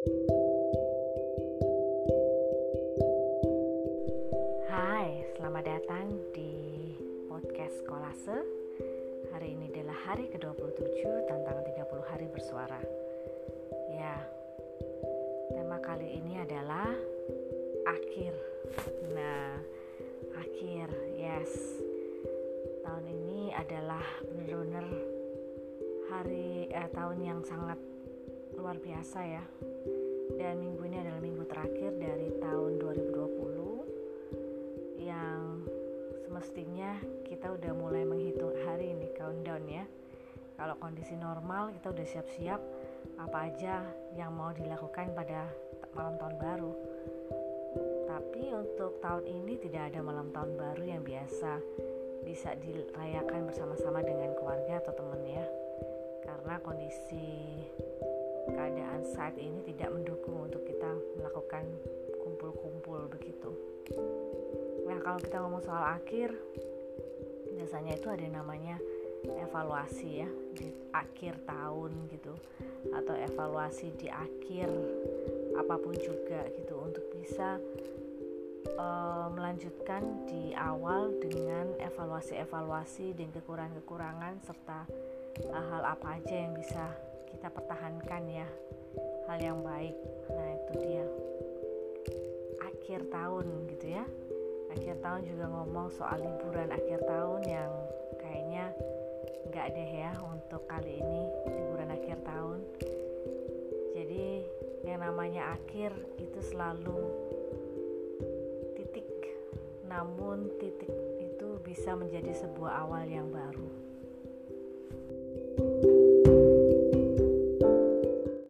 Hai, selamat datang di podcast Kolase. Hari ini adalah hari ke-27 tentang 30 hari bersuara. Ya, tema kali ini adalah akhir. Nah, akhir, yes. Tahun ini adalah benar-benar hari eh, tahun yang sangat luar biasa ya. Dan minggu ini adalah minggu terakhir dari tahun 2020 yang semestinya kita udah mulai menghitung hari ini countdown ya. Kalau kondisi normal kita udah siap-siap apa aja yang mau dilakukan pada malam tahun baru. Tapi untuk tahun ini tidak ada malam tahun baru yang biasa bisa dirayakan bersama-sama dengan keluarga atau teman ya. Karena kondisi keadaan saat ini tidak mendukung untuk kita melakukan kumpul-kumpul begitu. Nah, kalau kita ngomong soal akhir, biasanya itu ada namanya evaluasi ya di akhir tahun gitu atau evaluasi di akhir apa pun juga gitu untuk bisa uh, melanjutkan di awal dengan evaluasi-evaluasi dan kekurangan-kekurangan serta hal-hal apa aja yang bisa kita pertahankan ya. Hal yang baik. Nah itu dia. Akhir tahun gitu ya. Akhir tahun juga ngomong soal liburan akhir tahun yang kayaknya nggak deh ya untuk kali ini liburan akhir tahun. Jadi yang namanya akhir itu selalu titik namun titik itu bisa menjadi sebuah awal yang baru